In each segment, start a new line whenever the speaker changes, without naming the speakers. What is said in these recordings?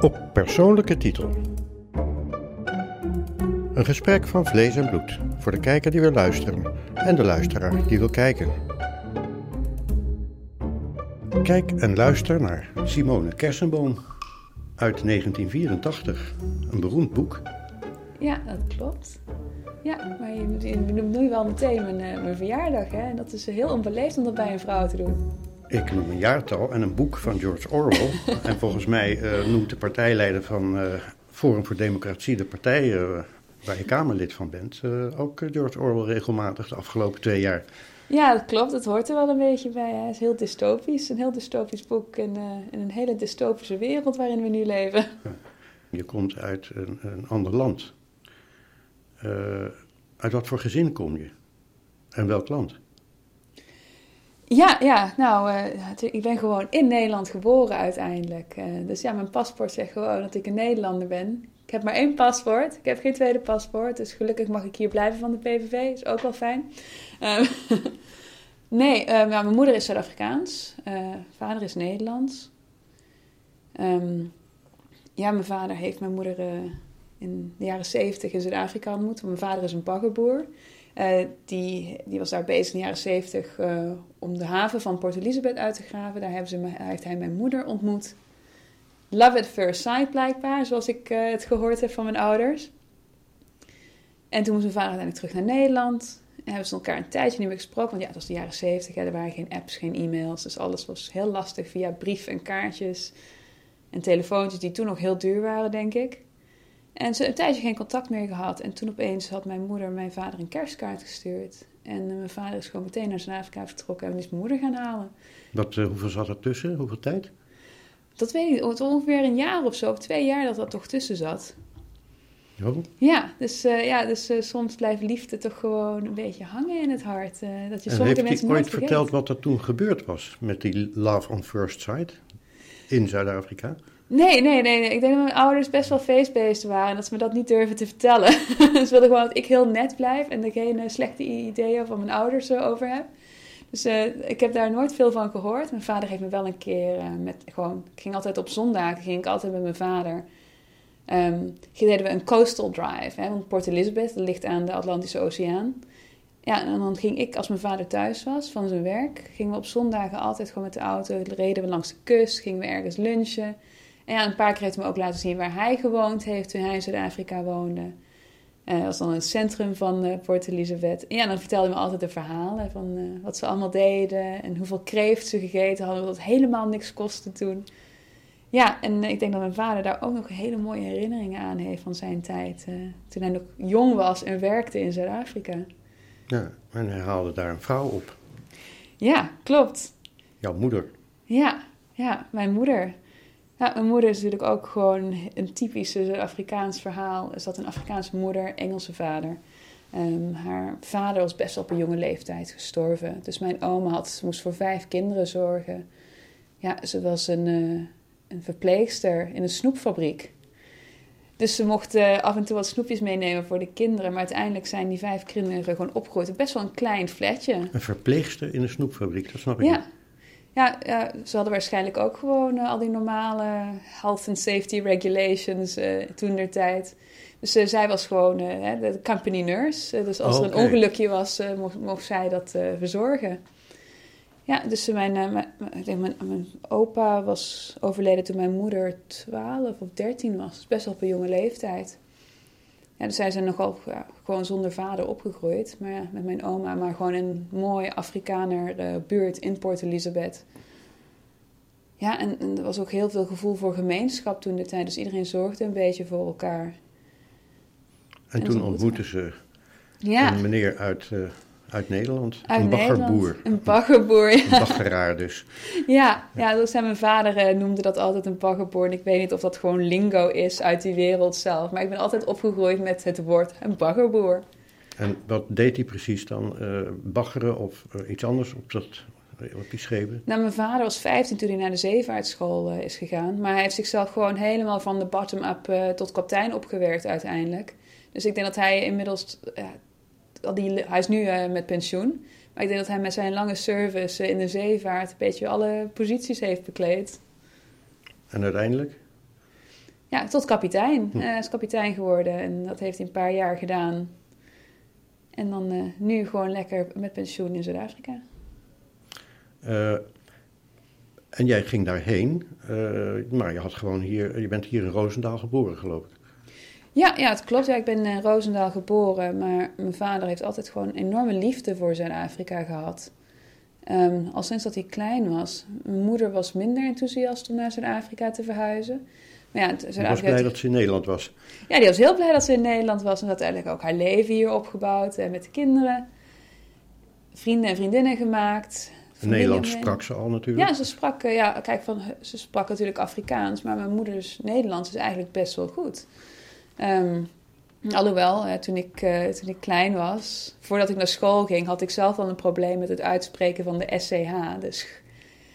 Op persoonlijke titel. Een gesprek van vlees en bloed voor de kijker die wil luisteren en de luisteraar die wil kijken. Kijk en luister naar Simone Kersenboom uit 1984, een beroemd boek.
Ja, dat klopt. Ja, maar je, noemt nu wel meteen mijn, uh, mijn verjaardag. Hè? En dat is heel onbeleefd om dat bij een vrouw te doen.
Ik noem een jaartal en een boek van George Orwell. en volgens mij uh, noemt de partijleider van uh, Forum voor Democratie, de partij waar je Kamerlid van bent, ook George Orwell regelmatig de afgelopen twee jaar.
Ja, dat klopt. Het hoort er wel een beetje bij. Hij is heel dystopisch. Een heel dystopisch boek in, in een hele dystopische wereld waarin we nu leven.
Je komt uit een, een ander land. Uit wat voor gezin kom je? En welk land?
Ja, ja nou, uh, ik ben gewoon in Nederland geboren uiteindelijk. Uh, dus ja, mijn paspoort zegt gewoon dat ik een Nederlander ben. Ik heb maar één paspoort. Ik heb geen tweede paspoort. Dus gelukkig mag ik hier blijven van de PVV. Is ook wel fijn. Uh, nee, nou, mijn moeder is Zuid-Afrikaans. vader is Nederlands. Um, ja, mijn vader heeft mijn moeder in de jaren zeventig in Zuid-Afrika ontmoet. Mijn vader is een baggerboer. Uh, die, die was daar bezig in de jaren zeventig uh, om de haven van Port Elizabeth uit te graven. Daar, ze, heeft hij mijn moeder ontmoet. Love at first sight blijkbaar, zoals ik uh, het gehoord heb van mijn ouders. En toen moest mijn vader uiteindelijk terug naar Nederland. En hebben ze elkaar een tijdje niet meer gesproken. Want ja, het was de jaren zeventig. Er waren geen apps, geen e-mails. Dus alles was heel lastig via brief en kaartjes. En telefoontjes die toen nog heel duur waren, denk ik. En ze een tijdje geen contact meer gehad. En toen opeens had mijn moeder mijn vader een kerstkaart gestuurd. En mijn vader is gewoon meteen naar Zuid-Afrika vertrokken en is mijn moeder gaan halen.
Wat, uh, hoeveel zat er tussen? Hoeveel tijd?
Dat weet ik niet. Ongeveer een jaar of zo, of twee jaar dat dat toch tussen zat.
Oh.
Ja, dus, uh, ja, dus uh, soms blijft liefde toch gewoon een beetje hangen in het hart. dat je
en heeft hij ooit verteld wat er toen gebeurd was met die love on first sight in Zuid-Afrika?
Nee, nee, nee. Ik denk dat mijn ouders best wel feestbeesten waren en dat ze me dat niet durven te vertellen. ze wilden gewoon dat ik heel net blijf en er geen slechte ideeën van mijn ouders over heb. Dus uh, ik heb daar nooit veel van gehoord. Mijn vader heeft me wel een keer met gewoon. Ik ging altijd op zondagen, ging ik altijd met mijn vader. Um, deden we een coastal drive. Hè, want Port Elizabeth dat ligt aan de Atlantische Oceaan. Ja, en dan ging ik, als mijn vader thuis was van zijn werk, gingen we op zondagen altijd gewoon met de auto, reden we langs de kust, gingen we ergens lunchen. En ja, een paar keer heeft hij me ook laten zien waar hij gewoond heeft toen hij in Zuid-Afrika woonde. Uh, dat was dan het centrum van uh, Port Elizabeth. En ja, dan vertelde hij me altijd de verhalen van uh, wat ze allemaal deden en hoeveel kreeft ze gegeten hadden, dat helemaal niks kostte toen. Ja, en ik denk dat mijn vader daar ook nog hele mooie herinneringen aan heeft van zijn tijd. toen hij nog jong was en werkte in Zuid-Afrika.
Ja, en hij haalde daar een vrouw op.
Ja, klopt.
Jouw moeder.
Ja, ja, mijn moeder. Ja, mijn moeder is natuurlijk ook gewoon een typische Afrikaans verhaal. Is dat een Afrikaanse moeder, Engelse vader. Um, haar vader was best wel op een jonge leeftijd gestorven. Dus mijn oma had, moest voor vijf kinderen zorgen. Ja, ze was een, uh, een verpleegster in een snoepfabriek. Dus ze mocht uh, af en toe wat snoepjes meenemen voor de kinderen. Maar uiteindelijk zijn die vijf kinderen gewoon opgegroeid. Best wel een klein flatje.
Een verpleegster in een snoepfabriek, dat snap ik
ja.
niet.
Ja, ja, ze hadden waarschijnlijk ook gewoon uh, al die normale health and safety regulations uh, toen der tijd. Dus uh, zij was gewoon de company nurse. dus als okay. er een ongelukje was, mocht, mocht, zij dat verzorgen. Ja, dus mijn, mijn, mijn, opa was overleden toen mijn moeder 12 of 13 was. Dus best wel op een jonge leeftijd. Ja, dus zij zijn nogal ja, gewoon zonder vader opgegroeid. Maar ja, met mijn oma, maar gewoon in een mooie Afrikaner uh, buurt in Port Elizabeth. Ja, en, en, er was ook heel veel gevoel voor gemeenschap toen de tijd. Dus iedereen zorgde een beetje voor elkaar.
En, en toen ontmoetten ze
ja.
een meneer uit, uh, uit Nederland.
Uit
een
Nederland.
baggerboer.
Een baggerboer, ja.
Een baggeraar dus.
Ja, ja dus mijn vader uh, noemde dat altijd een baggerboer. En ik weet niet of dat gewoon lingo is uit die wereld zelf. Maar ik ben altijd opgegroeid met het woord een baggerboer.
En wat deed hij precies dan? Uh, baggeren of iets anders op dat, op die schepen?
Nou, mijn vader was 15 toen hij naar de zeevaartschool uh, is gegaan. Maar hij heeft zichzelf gewoon helemaal van de bottom-up tot kapitein opgewerkt uiteindelijk. Dus ik denk dat hij inmiddels... Die, hij is nu met pensioen. Maar ik denk dat hij met zijn lange service in de zeevaart... een beetje alle posities heeft bekleed.
En uiteindelijk?
Ja, tot kapitein.
Hm.
Hij is kapitein geworden en dat heeft hij een paar jaar gedaan. En dan eh, nu gewoon lekker met pensioen in Zuid-Afrika.
Eh, en jij ging daarheen, eh, maar je, had gewoon hier, je bent hier in Roosendaal geboren, geloof ik.
Ja, ja, het klopt. Ja, ik ben in Roosendaal geboren, maar mijn vader heeft altijd gewoon enorme liefde voor Zuid-Afrika gehad. Ehm, al sinds dat hij klein was. Mijn moeder was minder enthousiast om naar Zuid-Afrika te verhuizen. Maar ja,
Ik was
Zuid-Afrika...
blij dat ze in Nederland was.
Ja, die was heel blij dat ze in Nederland was en had uiteindelijk ook haar leven hier opgebouwd en met de kinderen. Vrienden en vriendinnen gemaakt.
Nederlands sprak ze al natuurlijk.
Ja, ze sprak, eh, ja, kijk, van, ze sprak natuurlijk Afrikaans, maar mijn moeders Nederlands is eigenlijk best wel goed. Ehm, alhoewel, eh, toen, ik, eh, toen ik klein was, voordat ik naar school ging, had ik zelf al een probleem met het uitspreken van de SCH. Dus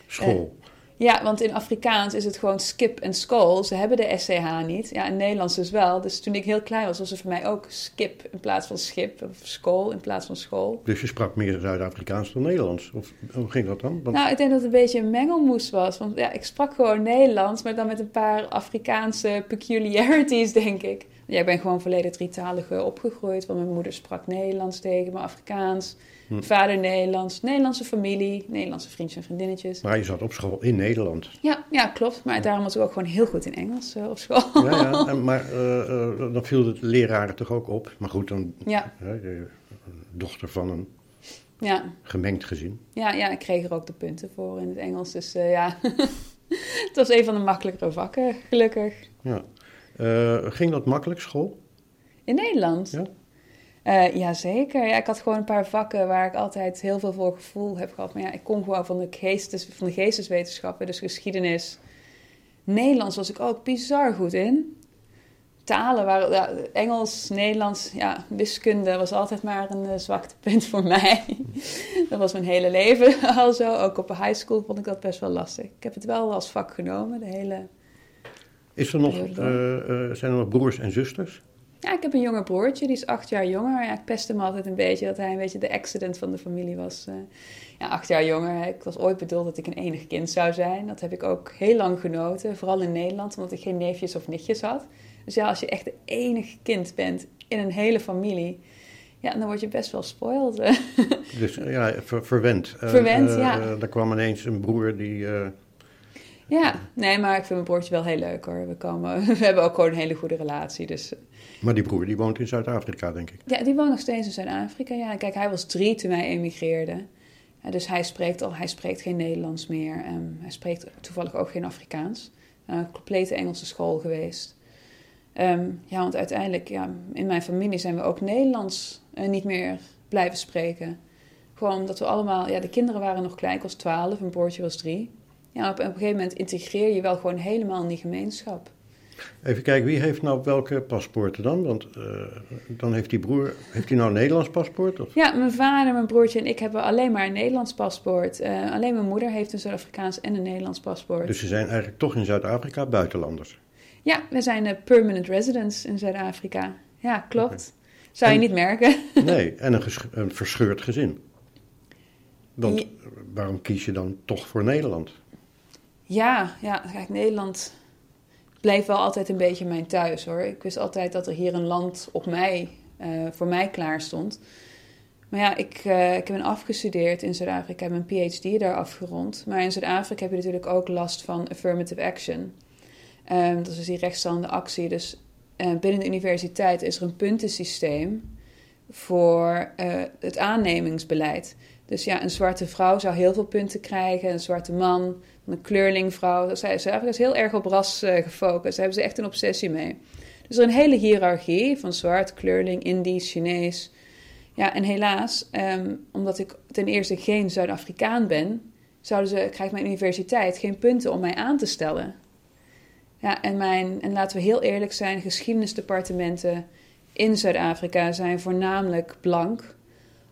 School.
Ja, want in Afrikaans is het gewoon skip en school. Ze hebben de SCH niet. Ja, in Nederlands dus wel. Dus toen ik heel klein was, was het voor mij ook skip in plaats van schip. Of school in plaats van school.
Dus je sprak meer Zuid-Afrikaans dan Nederlands. Of hoe ging dat dan? Want
Nou, ik denk dat het een beetje een mengelmoes was. Want ja, ik sprak gewoon Nederlands, maar dan met een paar Afrikaanse peculiarities, denk ik. Ja, ik ben gewoon volledig drietalig opgegroeid. Want mijn moeder sprak Nederlands tegen me, Afrikaans.
Hm.
Vader Nederlands. Nederlandse familie, Nederlandse vriendjes en vriendinnetjes.
maar je zat op school in Nederland.
Ja, ja, klopt. Maar daarom was ik ook gewoon heel goed in Engels eh, op school.
Ja, ja. En, maar eh, eh, dan viel de leraren toch ook op. Maar goed, dan
Ja,
de dochter van een
ja,
gemengd gezin.
ja, ja, ik kreeg er ook de punten voor in het Engels. Dus ja, het was een van de makkelijkere vakken, gelukkig.
Ja. Ging dat makkelijk, school?
In Nederland?
Ja.
Eh, jazeker. Ja, ik had gewoon een paar vakken waar ik altijd heel veel voor gevoel heb gehad. Maar ja, ik kom gewoon van de, geestes, van de geesteswetenschappen, dus geschiedenis. Nederlands was ik ook bizar goed in. Talen waren, ja, Engels, Nederlands, ja, wiskunde was altijd maar een uh, zwaktepunt voor mij. dat was mijn hele leven al zo. Ook op high school vond ik dat best wel lastig. Ik heb het wel als vak genomen, de hele...
Is er nog, eh, eh, zijn er nog broers en zusters?
Ja, ik heb een jonger broertje, die is acht jaar jonger. Ja, ik pest hem altijd een beetje dat hij een beetje de accident van de familie was. eh. ja, acht jaar jonger. Ik was ooit bedoeld dat ik een enig kind zou zijn. Dat heb ik ook heel lang genoten, vooral in Nederland, omdat ik geen neefjes of nichtjes had. Dus ja, als je echt de enige kind bent in een hele familie, ja, dan word je best wel spoiled. eh.
Dus ja, ver- verwend.
Verwend,
eh,
ja.
er kwam ineens een broer die...
ja, nee, maar ik vind mijn broertje wel heel leuk hoor. We, komen, we hebben ook gewoon een hele goede relatie. Dus
maar die broer die woont in Zuid-Afrika, denk ik.
Ja, die woont nog steeds in Zuid-Afrika. Ja, kijk, hij was drie toen wij emigreerden. Ja, dus hij spreekt al, hij spreekt geen Nederlands meer. Ehm, hij spreekt toevallig ook geen Afrikaans. Uh, een complete Engelse school geweest. Ehm, ja, want uiteindelijk, ja, in mijn familie zijn we ook Nederlands eh, niet meer blijven spreken. Gewoon omdat we allemaal, ja, de kinderen waren nog klein, ik was twaalf, een broertje was drie. Ja, op, een gegeven moment integreer je wel gewoon helemaal in die gemeenschap.
Even kijken, wie heeft nou welke paspoorten dan? Want eh, dan heeft die broer... Heeft hij nou een Nederlands paspoort? Of?
Ja, mijn vader, mijn broertje en ik hebben alleen maar een Nederlands paspoort. Eh, alleen mijn moeder heeft een Zuid-Afrikaans en een Nederlands paspoort.
Dus ze zijn eigenlijk toch in Zuid-Afrika buitenlanders.
Ja, we zijn eh, permanent residents in Zuid-Afrika. Ja, klopt. Zou je niet merken.
Nee, en een, een verscheurd gezin. Want
Ja.
waarom kies je dan toch voor Nederland?
Ja, ja, kijk, Nederland bleef wel altijd een beetje mijn thuis hoor. Ik wist altijd dat er hier een land op mij, eh, voor mij klaar stond. Maar ja, ik, eh, ik heb een afgestudeerd in Zuid-Afrika, ik heb mijn PhD daar afgerond. Maar in Zuid-Afrika heb je natuurlijk ook last van affirmative action. Ehm, dat is die rechtstaande actie. Dus eh, binnen de universiteit is er een puntensysteem voor het aannemingsbeleid. Dus ja, een zwarte vrouw zou heel veel punten krijgen, een zwarte man, een kleurlingvrouw. Zuid-Afrika is heel erg op ras eh, gefocust. Daar hebben ze echt een obsessie mee. Dus er een hele hiërarchie van zwart, kleurling, Indisch, Chinees. Ja, en helaas, ehm, omdat ik ten eerste geen Zuid-Afrikaan ben, zouden ze, krijgt mijn universiteit geen punten om mij aan te stellen. Ja, en, mijn, en laten we heel eerlijk zijn, geschiedenisdepartementen in Zuid-Afrika zijn voornamelijk blank.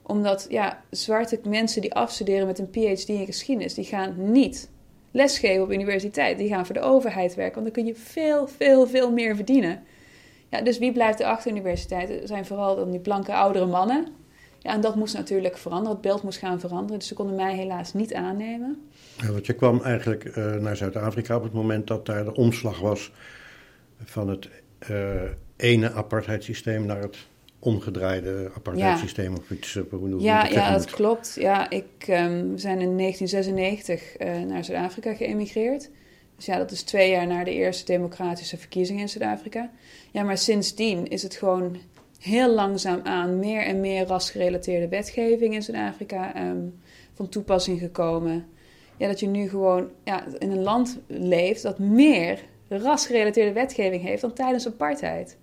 Omdat ja, zwarte mensen die afstuderen met een PhD in geschiedenis, die gaan niet lesgeven op universiteit. Die gaan voor de overheid werken, want dan kun je veel, veel, veel meer verdienen. Ja, dus wie blijft er achter universiteit? Het zijn vooral dan die blanke oudere mannen. Ja, en dat moest natuurlijk veranderen. Het beeld moest gaan veranderen. Dus ze konden mij helaas niet aannemen.
Ja, want je kwam eigenlijk eh, naar Zuid-Afrika op het moment dat daar de omslag was van het uh, ene apartheidssysteem naar het omgedraaide apartheidssysteem of iets. Hoe
ja, ja dat klopt. Ja, ik, um, we zijn in 1996 uh, naar Zuid-Afrika geëmigreerd. Dus ja, dat is twee jaar na de eerste democratische verkiezingen in Zuid-Afrika. Ja, maar sindsdien is het gewoon heel langzaam aan meer en meer rasgerelateerde wetgeving in Zuid-Afrika um, van toepassing gekomen. Ja, dat je nu gewoon ja, in een land leeft dat meer rasgerelateerde wetgeving heeft dan tijdens apartheid.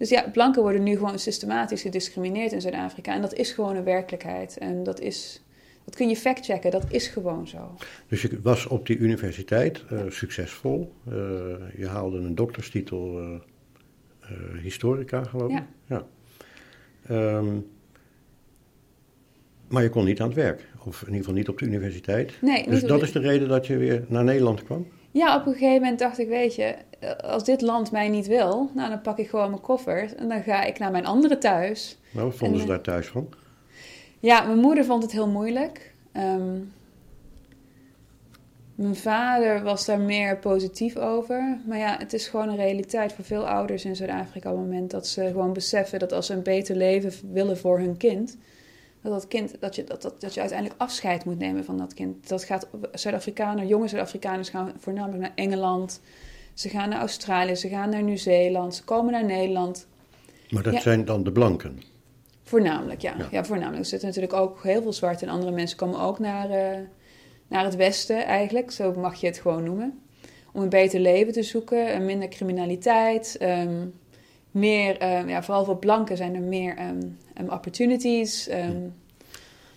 Dus ja, blanken worden nu gewoon systematisch gediscrimineerd in Zuid-Afrika. En dat is gewoon een werkelijkheid. En dat is dat kun je factchecken, dat is gewoon zo.
Dus je was op die universiteit uh, succesvol. Uh, je haalde een dokterstitel uh, historica, geloof ik. Ja. ja. Um, maar je kon niet aan het werk. Of in ieder geval niet op de universiteit.
Nee,
dus dat is de reden dat je weer naar Nederland kwam?
Ja, op een gegeven moment dacht ik, weet je, als dit land mij niet wil, nou dan pak ik gewoon mijn koffer en dan ga ik naar mijn andere thuis.
Nou, wat vonden ze daar thuis van?
Ja, mijn moeder vond het heel moeilijk. Ehm, mijn vader was daar meer positief over. Maar ja, het is gewoon een realiteit voor veel ouders in Zuid-Afrika op het moment dat ze gewoon beseffen dat als ze een beter leven willen voor hun kind, dat dat kind, dat je, dat, dat, dat je uiteindelijk afscheid moet nemen van dat kind. Dat gaat Zuid-Afrikanen, jonge Zuid-Afrikaners gaan voornamelijk naar Engeland. Ze gaan naar Australië, ze gaan naar Nieuw-Zeeland, ze komen naar Nederland.
Maar dat zijn dan de blanken?
Voornamelijk, ja. ja. voornamelijk. Er zitten natuurlijk ook heel veel zwarte en andere mensen komen ook naar, uh, naar het westen eigenlijk. Zo mag je het gewoon noemen. Om een beter leven te zoeken, minder criminaliteit, um, meer, um, ja, vooral voor blanken zijn er meer um, opportunities.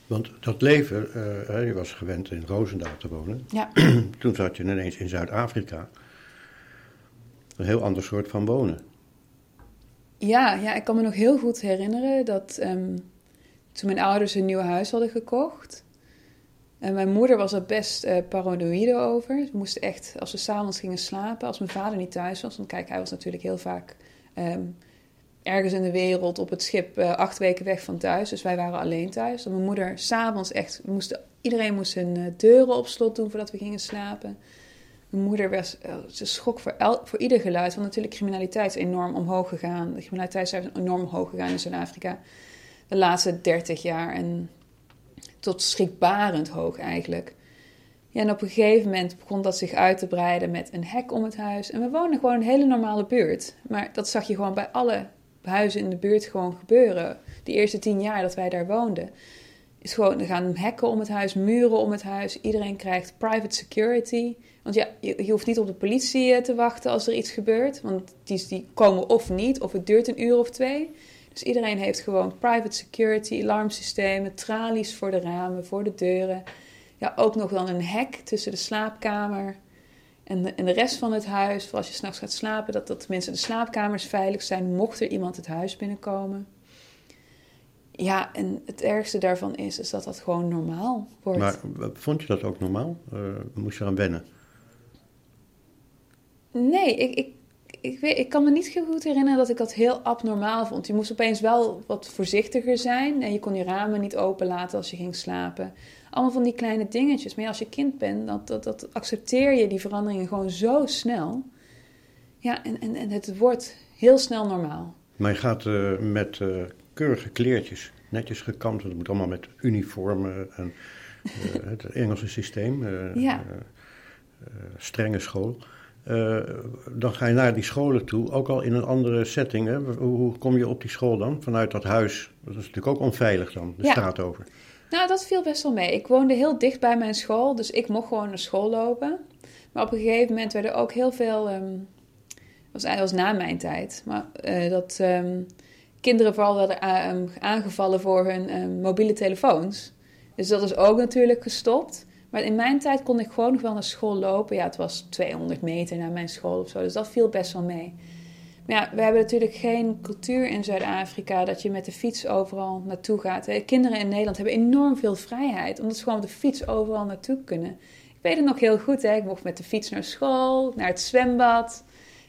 Want dat leven, uh, je was gewend in Roosendaal te wonen.
Ja.
Toen zat je ineens in Zuid-Afrika. Een heel ander soort van wonen.
Ja, ja, ik kan me nog heel goed herinneren dat um, toen mijn ouders een nieuw huis hadden gekocht. En mijn moeder was er best uh, paranoïde over. We moesten echt, als we s'avonds gingen slapen, als mijn vader niet thuis was. Want kijk, hij was natuurlijk heel vaak um, ergens in de wereld op het schip uh, acht weken weg van thuis. Dus wij waren alleen thuis. En mijn moeder s'avonds echt, moesten, iedereen moest zijn uh, deuren op slot doen voordat we gingen slapen. Mijn moeder was, uh, ze schrok voor, el, voor ieder geluid, want natuurlijk criminaliteit is enorm omhoog gegaan. De criminaliteit is enorm omhoog gegaan in Zuid-Afrika de laatste 30 jaar en tot schrikbarend hoog eigenlijk. Ja, en op een gegeven moment begon dat zich uit te breiden met een hek om het huis. En we woonden gewoon een hele normale buurt. Maar dat zag je gewoon bij alle huizen in de buurt gewoon gebeuren. De eerste tien jaar dat wij daar woonden. Is gewoon, gaan hekken om het huis, muren om het huis. Iedereen krijgt private security. Want ja, je, je, hoeft niet op de politie eh, te wachten als er iets gebeurt. Want die, die komen of niet, of het duurt een uur of twee. Dus iedereen heeft gewoon private security, alarmsystemen, tralies voor de ramen, voor de deuren. Ja, ook nog dan een hek tussen de slaapkamer en de, en de rest van het huis. Voor als je s'nachts gaat slapen, dat, dat tenminste de slaapkamers veilig zijn, mocht er iemand het huis binnenkomen. Ja, en het ergste daarvan is, is dat dat gewoon normaal wordt.
Maar vond je dat ook normaal? Uh, moest je eraan wennen?
Nee, ik, ik, ik, weet, ik kan me niet goed herinneren dat ik dat heel abnormaal vond. Je moest opeens wel wat voorzichtiger zijn. En je kon je ramen niet openlaten als je ging slapen. Allemaal van die kleine dingetjes. Maar ja, als je kind bent, dat, dat, dat accepteer je die veranderingen gewoon zo snel. Ja, en, en, en het wordt heel snel normaal.
Maar je gaat uh, met uh, keurige kleertjes, netjes gekamd. Dat moet allemaal met uniformen en uh, het Engelse systeem.
ja.
strenge school. Dan ga je naar die scholen toe, ook al in een andere setting. Hè? Hoe, kom je op die school dan? Vanuit dat huis. Dat is natuurlijk ook onveilig dan, de straat over.
Nou, dat viel best wel mee. Ik woonde heel dicht bij mijn school, dus ik mocht gewoon naar school lopen. Maar op een gegeven moment werden ook heel veel. Um, was eigenlijk was na mijn tijd. Maar uh, dat um, kinderen vooral werden um, aangevallen voor hun mobiele telefoons. Dus dat is ook natuurlijk gestopt. Maar in mijn tijd kon ik gewoon nog wel naar school lopen. Ja, het was 200 meter naar mijn school of zo. Dus dat viel best wel mee. Maar ja, we hebben natuurlijk geen cultuur in Zuid-Afrika dat je met de fiets overal naartoe gaat. Kinderen in Nederland hebben enorm veel vrijheid, omdat ze gewoon met de fiets overal naartoe kunnen. Ik weet het nog heel goed, hè? ik mocht met de fiets naar school, naar het zwembad,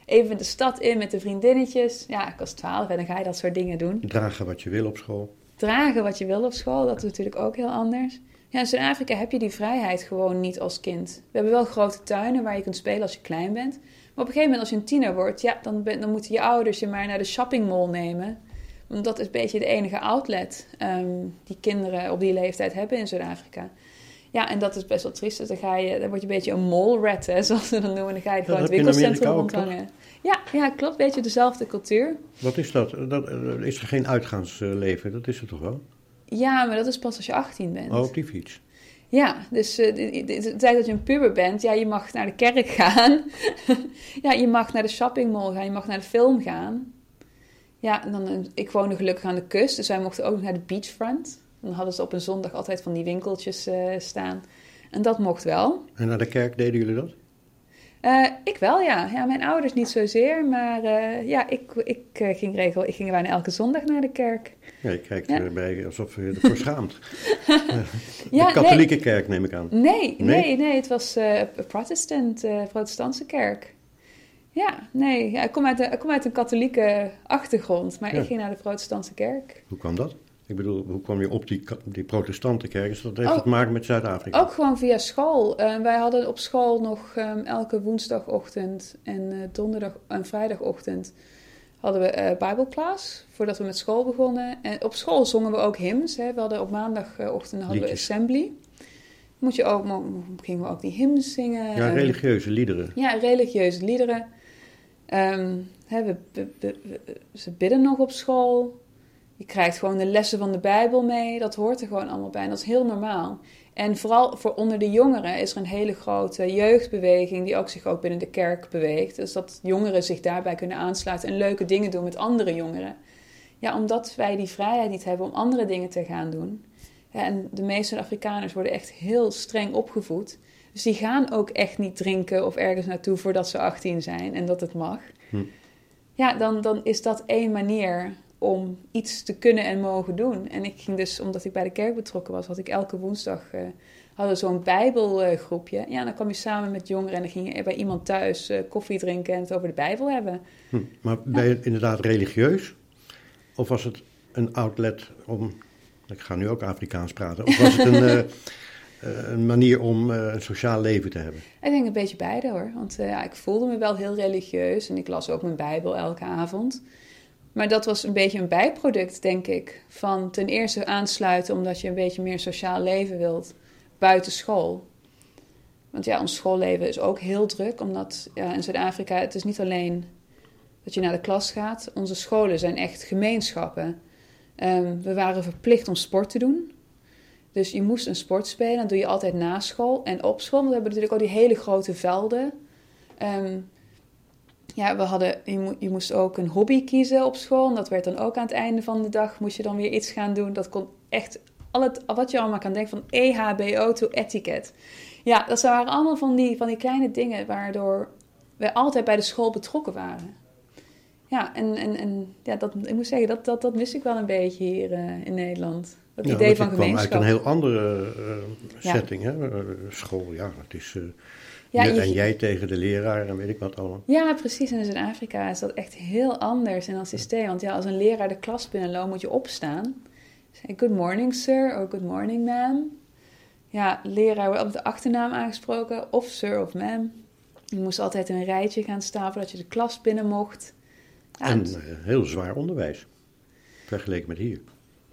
even de stad in met de vriendinnetjes. Ja, ik was 12 en dan ga je dat soort dingen doen.
Dragen wat je wil op school.
Dragen wat je wil op school, dat is natuurlijk ook heel anders. Ja, in Zuid-Afrika heb je die vrijheid gewoon niet als kind. We hebben wel grote tuinen waar je kunt spelen als je klein bent. Maar op een gegeven moment als je een tiener wordt, ja, dan, ben, dan moeten je ouders je maar naar de shoppingmall nemen. Want dat is een beetje de enige outlet um, die kinderen op die leeftijd hebben in Zuid-Afrika. Ja, en dat is best wel triest. Dus dan, ga je, dan word je een beetje een mall-rat, hè, zoals ze dat noemen. Dan ga je gewoon het winkelcentrum rondhangen. Ja, ja, klopt. Beetje dezelfde cultuur.
Wat is dat? dat is er geen uitgaansleven? Dat is er toch wel?
Ja, maar dat is pas als je 18 bent.
Oh, op die fiets.
Ja, dus uh, de, tijd dat je een puber bent, ja, je mag naar de kerk gaan. ja, je mag naar de shoppingmall gaan, je mag naar de film gaan. Ja, en dan, eh, ik woonde gelukkig aan de kust, dus wij mochten ook naar de beachfront. Dan hadden ze op een zondag altijd van die winkeltjes uh, staan. En dat mocht wel.
En naar de kerk deden jullie dat?
Uh, ik wel, ja. ja. Mijn ouders niet zozeer, maar uh, ja, ik, ik, uh, ging regel, ik ging bijna elke zondag naar de kerk.
Ja, je kijkt ja. erbij alsof je ervoor schaamt. ja, de katholieke nee. kerk neem ik aan.
Nee, nee, nee, nee het was een protestant, protestantse kerk. Ja, nee, ja, ik, kom uit de, ik kom uit een katholieke achtergrond, maar ik ging naar de protestantse kerk.
Hoe kwam dat? Ik bedoel, hoe kwam je op die, die protestantenkerk? Dat heeft oh, te maken met Zuid-Afrika?
Ook gewoon via school. Uh, wij hadden op school nog um, elke woensdagochtend en uh, donderdag en vrijdagochtend hadden we uh, bijbelklas voordat we met school begonnen. En op school zongen we ook hymns. Hè. We hadden op maandagochtend hadden we assembly. Moet je ook, gingen we ook die hymns zingen.
Ja, religieuze liederen.
Ja, religieuze liederen. Um, hè, we, we, we, ze bidden nog op school. Je krijgt gewoon de lessen van de Bijbel mee. Dat hoort er gewoon allemaal bij. En dat is heel normaal. En vooral voor onder de jongeren is er een hele grote jeugdbeweging die ook zich ook binnen de kerk beweegt. Dus dat jongeren zich daarbij kunnen aansluiten en leuke dingen doen met andere jongeren. Ja, omdat wij die vrijheid niet hebben om andere dingen te gaan doen. Ja, en de meeste Afrikaners worden echt heel streng opgevoed. Dus die gaan ook echt niet drinken of ergens naartoe voordat ze 18 zijn en dat het mag. Hm. Ja, dan, dan is dat één manier om iets te kunnen en mogen doen. En ik ging dus, omdat ik bij de kerk betrokken was, had ik elke woensdag uh, hadden zo'n bijbelgroepje. Uh, ja, dan kwam je samen met jongeren en dan ging je bij iemand thuis uh, koffie drinken en het over de Bijbel hebben.
Hm, maar ben je inderdaad religieus? Of was het een outlet om, ik ga nu ook Afrikaans praten, of was het een, eh, een manier om een sociaal leven te hebben?
Ik denk een beetje beide hoor. Want ja, ik voelde me wel heel religieus en ik las ook mijn Bijbel elke avond. Maar dat was een beetje een bijproduct, denk ik. Van ten eerste aansluiten omdat je een beetje meer sociaal leven wilt buiten school. Want ja, ons schoolleven is ook heel druk, omdat ja, in Zuid-Afrika het is niet alleen dat je naar de klas gaat. Onze scholen zijn echt gemeenschappen. Um, we waren verplicht om sport te doen. Dus je moest een sport spelen, dat doe je altijd na school en op school. Want we hebben natuurlijk al die hele grote velden. Um, ja, we hadden, je, je, moest ook een hobby kiezen op school. En dat werd dan ook aan het einde van de dag, moest je dan weer iets gaan doen. Dat kon echt, al het, wat je allemaal kan denken van EHBO to etiquette. Ja, dat waren allemaal van die, van die kleine dingen waardoor wij altijd bij de school betrokken waren. Ja, en, en, en ja, dat, ik moet zeggen, dat, dat, dat mis ik wel een beetje hier uh, in Nederland. Dat idee van gemeenschap.
kwam uit een heel andere uh, setting, ja. hè? school, ja, het is... Ja, en jij tegen de leraar en weet ik wat allemaal.
Ja, precies. En in Zuid-Afrika is dat echt heel anders in dat systeem. Want ja, als een leraar de klas binnenloopt, moet je opstaan. Say, good morning, sir, or good morning, ma'am. Ja, leraar wordt op de achternaam aangesproken, of sir of ma'am. Je moest altijd een rijtje gaan staan voordat je de klas binnen mocht.
Ja, en uh, heel zwaar onderwijs, vergeleken met hier.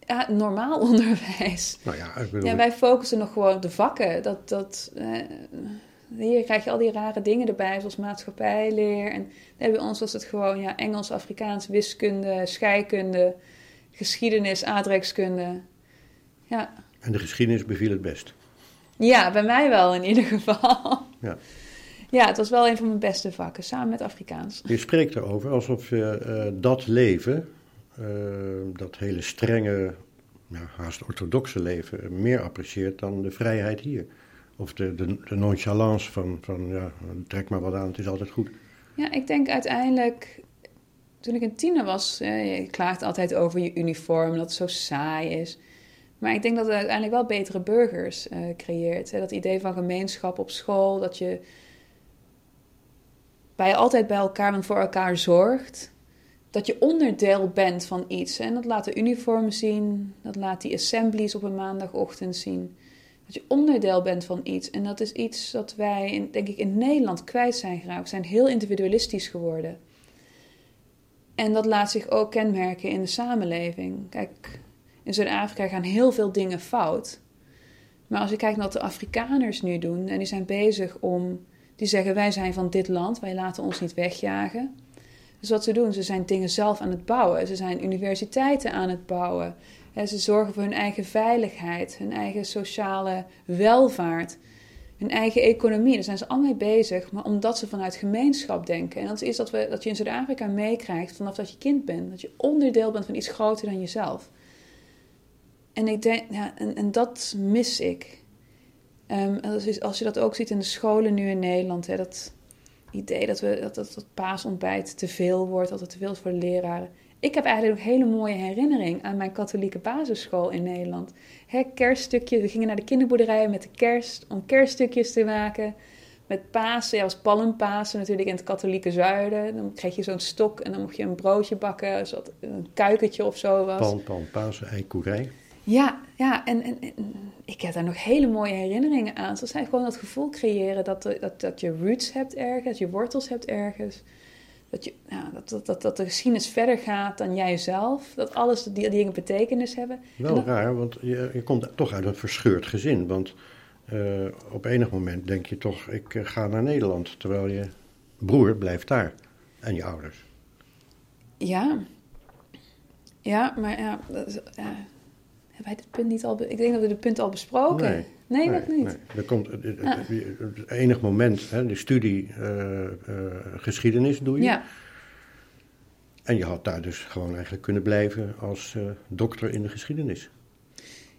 Ja, normaal onderwijs. Nou ja, ik bedoel... ja, wij focussen nog gewoon op de vakken. Dat, dat, uh, hier krijg je al die rare dingen erbij, zoals maatschappijleer. En bij ons was het gewoon ja, Engels, Afrikaans, wiskunde, scheikunde, geschiedenis, aardrijkskunde. Ja.
En de geschiedenis beviel het best?
Ja, bij mij wel in ieder geval. Ja. Ja, het was wel een van mijn beste vakken, samen met Afrikaans.
Je spreekt erover alsof je uh, dat leven, uh, dat hele strenge, ja, haast orthodoxe leven, meer apprecieert dan de vrijheid hier. Of de, de, nonchalance van, van, ja, trek maar wat aan, het is altijd goed.
Ja, ik denk uiteindelijk, toen ik een tiener was, eh, je klaagt altijd over je uniform, dat het zo saai is. Maar ik denk dat het uiteindelijk wel betere burgers uh, creëert. Hè? Dat idee van gemeenschap op school, dat je bij altijd bij elkaar en voor elkaar zorgt. Dat je onderdeel bent van iets. En dat laat de uniform zien, dat laat die assemblies op een maandagochtend zien. Dat je onderdeel bent van iets. En dat is iets dat wij, in, denk ik, in Nederland kwijt zijn geraakt. We zijn heel individualistisch geworden. En dat laat zich ook kenmerken in de samenleving. Kijk, in Zuid-Afrika gaan heel veel dingen fout. Maar als je kijkt naar wat de Afrikaners nu doen, en die zijn bezig om, die zeggen wij zijn van dit land, wij laten ons niet wegjagen. Dus wat ze doen, ze zijn dingen zelf aan het bouwen. Ze zijn universiteiten aan het bouwen. Ze zorgen voor hun eigen veiligheid, hun eigen sociale welvaart, hun eigen economie. Daar zijn ze allemaal mee bezig, maar omdat ze vanuit gemeenschap denken. En dat is iets dat, we, dat je in Zuid-Afrika meekrijgt vanaf dat je kind bent. Dat je onderdeel bent van iets groter dan jezelf. En, en, en dat mis ik. Um, als je dat ook ziet in de scholen nu in Nederland, hè, dat idee dat, we, dat, dat, dat paasontbijt te veel wordt, dat het te veel voor de leraren. Ik heb eigenlijk een hele mooie herinnering aan mijn katholieke basisschool in Nederland. Hè, kerststukjes, we gingen naar de kinderboerderijen met de kerst om kerststukjes te maken. Met Pasen, ja, was palmpasen natuurlijk in het katholieke zuiden. Dan kreeg je zo'n stok en dan mocht je een broodje bakken, een kuikentje of zo was.
Palm, palm, Pasen, eikoerij.
Ja, ja en, en, ik heb daar nog hele mooie herinneringen aan. Ze zijn gewoon dat gevoel creëren dat, dat, dat je roots hebt ergens, je wortels hebt ergens. Dat, je, ja, dat, dat, dat, dat de geschiedenis verder gaat dan jijzelf. Dat alles die, die dingen betekenis hebben.
Wel raar, want je, je komt toch uit een verscheurd gezin. Want uh, op enig moment denk je toch, ik uh, ga naar Nederland. Terwijl je broer blijft daar. En je ouders.
Ja. Ja, maar ja, dat, ja hebben wij dit punt niet al... Ik denk dat we dit punt al besproken. Nee, nee, nee dat niet. Nee.
Er komt het enig moment, hè, de studie uh, uh, geschiedenis doe je. Ja. En je had daar dus gewoon eigenlijk kunnen blijven als uh, dokter in de geschiedenis.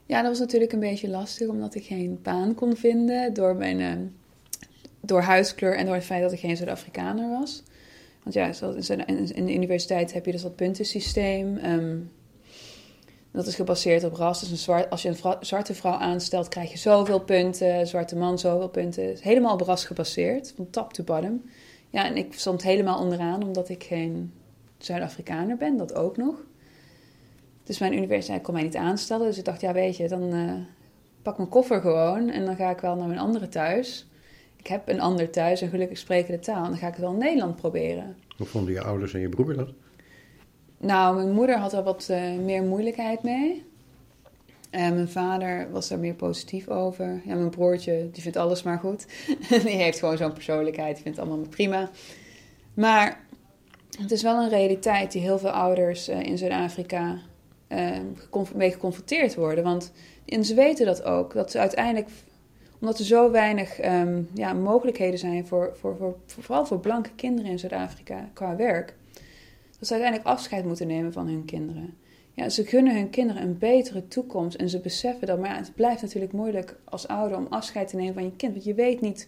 Ja, dat was natuurlijk een beetje lastig, omdat ik geen baan kon vinden door mijn... door huiskleur en door het feit dat ik geen Zuid-Afrikaner was. Want ja, in de universiteit heb je dus dat puntensysteem... Um, dat is gebaseerd op ras. Dus een zwart, als je een zwarte vrouw aanstelt, krijg je zoveel punten. Zwarte man zoveel punten. Helemaal op ras gebaseerd, van top to bottom. Ja, en ik stond helemaal onderaan omdat ik geen Zuid-Afrikaner ben, dat ook nog. Dus mijn universiteit kon mij niet aanstellen. Dus ik dacht, ja weet je, dan uh, pak mijn koffer gewoon en dan ga ik wel naar mijn andere thuis. Ik heb een ander thuis en gelukkig spreken de taal. En dan ga ik het wel Nederland proberen.
Hoe vonden je ouders en je broer dat?
Nou, mijn moeder had er wat uh, meer moeilijkheid mee. En mijn vader was er meer positief over. Ja, mijn broertje, die vindt alles maar goed. die heeft gewoon zo'n persoonlijkheid, die vindt het allemaal prima. Maar het is wel een realiteit die heel veel ouders uh, in Zuid-Afrika uh, mee geconfronteerd worden. Want en ze weten dat ook, dat ze uiteindelijk, omdat er zo weinig um, ja, mogelijkheden zijn, voor, voor, voor, vooral voor blanke kinderen in Zuid-Afrika qua werk dat ze uiteindelijk afscheid moeten nemen van hun kinderen. Ja, ze gunnen hun kinderen een betere toekomst en ze beseffen dat. Maar ja, het blijft natuurlijk moeilijk als ouder om afscheid te nemen van je kind. Want je weet niet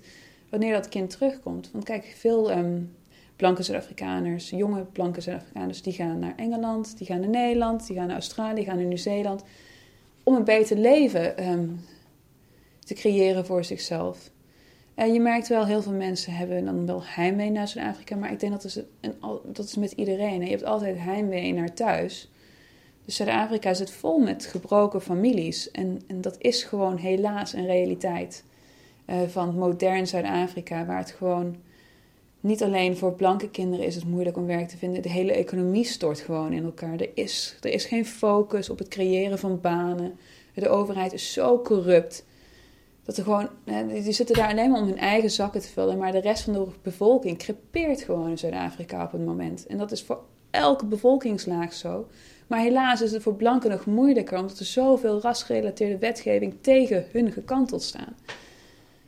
wanneer dat kind terugkomt. Want kijk, veel um, blanke Zuid-Afrikaners, jonge blanke Zuid-Afrikaners, die gaan naar Engeland, die gaan naar Nederland, die gaan naar Australië, die gaan naar Nieuw-Zeeland. Om een beter leven um, te creëren voor zichzelf. En je merkt wel, heel veel mensen hebben dan wel heimwee naar Zuid-Afrika. Maar ik denk dat is, een, dat is met iedereen. Je hebt altijd heimwee naar thuis. Dus Zuid-Afrika zit vol met gebroken families. En, en dat is gewoon helaas een realiteit uh, van modern Zuid-Afrika. Waar het gewoon niet alleen voor blanke kinderen is het moeilijk om werk te vinden. De hele economie stort gewoon in elkaar. Er is, er is geen focus op het creëren van banen. De overheid is zo corrupt. Dat er gewoon, die zitten daar alleen maar om hun eigen zakken te vullen, maar de rest van de bevolking crepeert gewoon in Zuid-Afrika op het moment. En dat is voor elke bevolkingslaag zo. Maar helaas is het voor blanken nog moeilijker, omdat er zoveel rasgerelateerde wetgeving tegen hun gekanteld staan.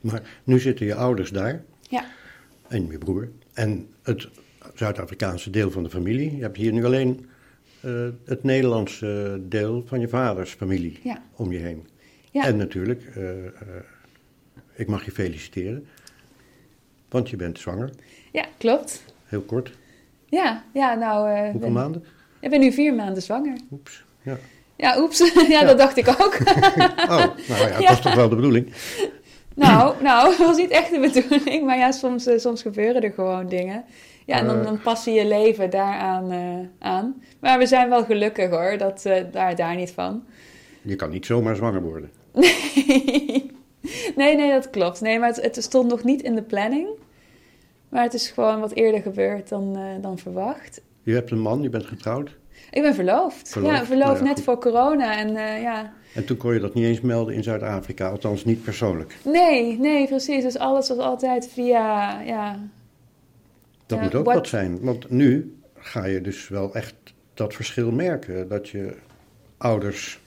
Maar nu zitten je ouders daar.
Ja.
En je broer. En het Zuid-Afrikaanse deel van de familie. Je hebt hier nu alleen uh, het Nederlandse deel van je vaders familie
ja.
om je heen. Ja. En natuurlijk, uh, uh, ik mag je feliciteren, want je bent zwanger.
Ja, klopt.
Heel kort.
Ja, ja nou...
Uh, Hoeveel ben, maanden?
Ik ben nu vier maanden zwanger.
Oeps, ja.
Ja, oeps. ja, ja, dat dacht ik ook.
oh, nou ja, dat was toch wel de bedoeling?
nou, nou, dat was niet echt de bedoeling. Maar ja, soms, soms gebeuren er gewoon dingen. Ja, en dan, dan pas je je leven daaraan aan. Maar we zijn wel gelukkig hoor, dat, daar, daar niet van.
Je kan niet zomaar zwanger worden.
Nee. nee, nee, dat klopt. Nee, maar het, het, stond nog niet in de planning. Maar het is gewoon wat eerder gebeurd dan, uh, dan verwacht.
Je hebt een man, je bent getrouwd?
Ik ben verloofd. verloofd. Ja, verloofd nou ja, net goed. voor corona. En, uh, ja.
en toen kon je dat niet eens melden in Zuid-Afrika, althans niet persoonlijk?
Nee, nee, precies. Dus alles was altijd via... Ja,
dat moet ook what... wat zijn, want nu ga je dus wel echt dat verschil merken. Dat je ouders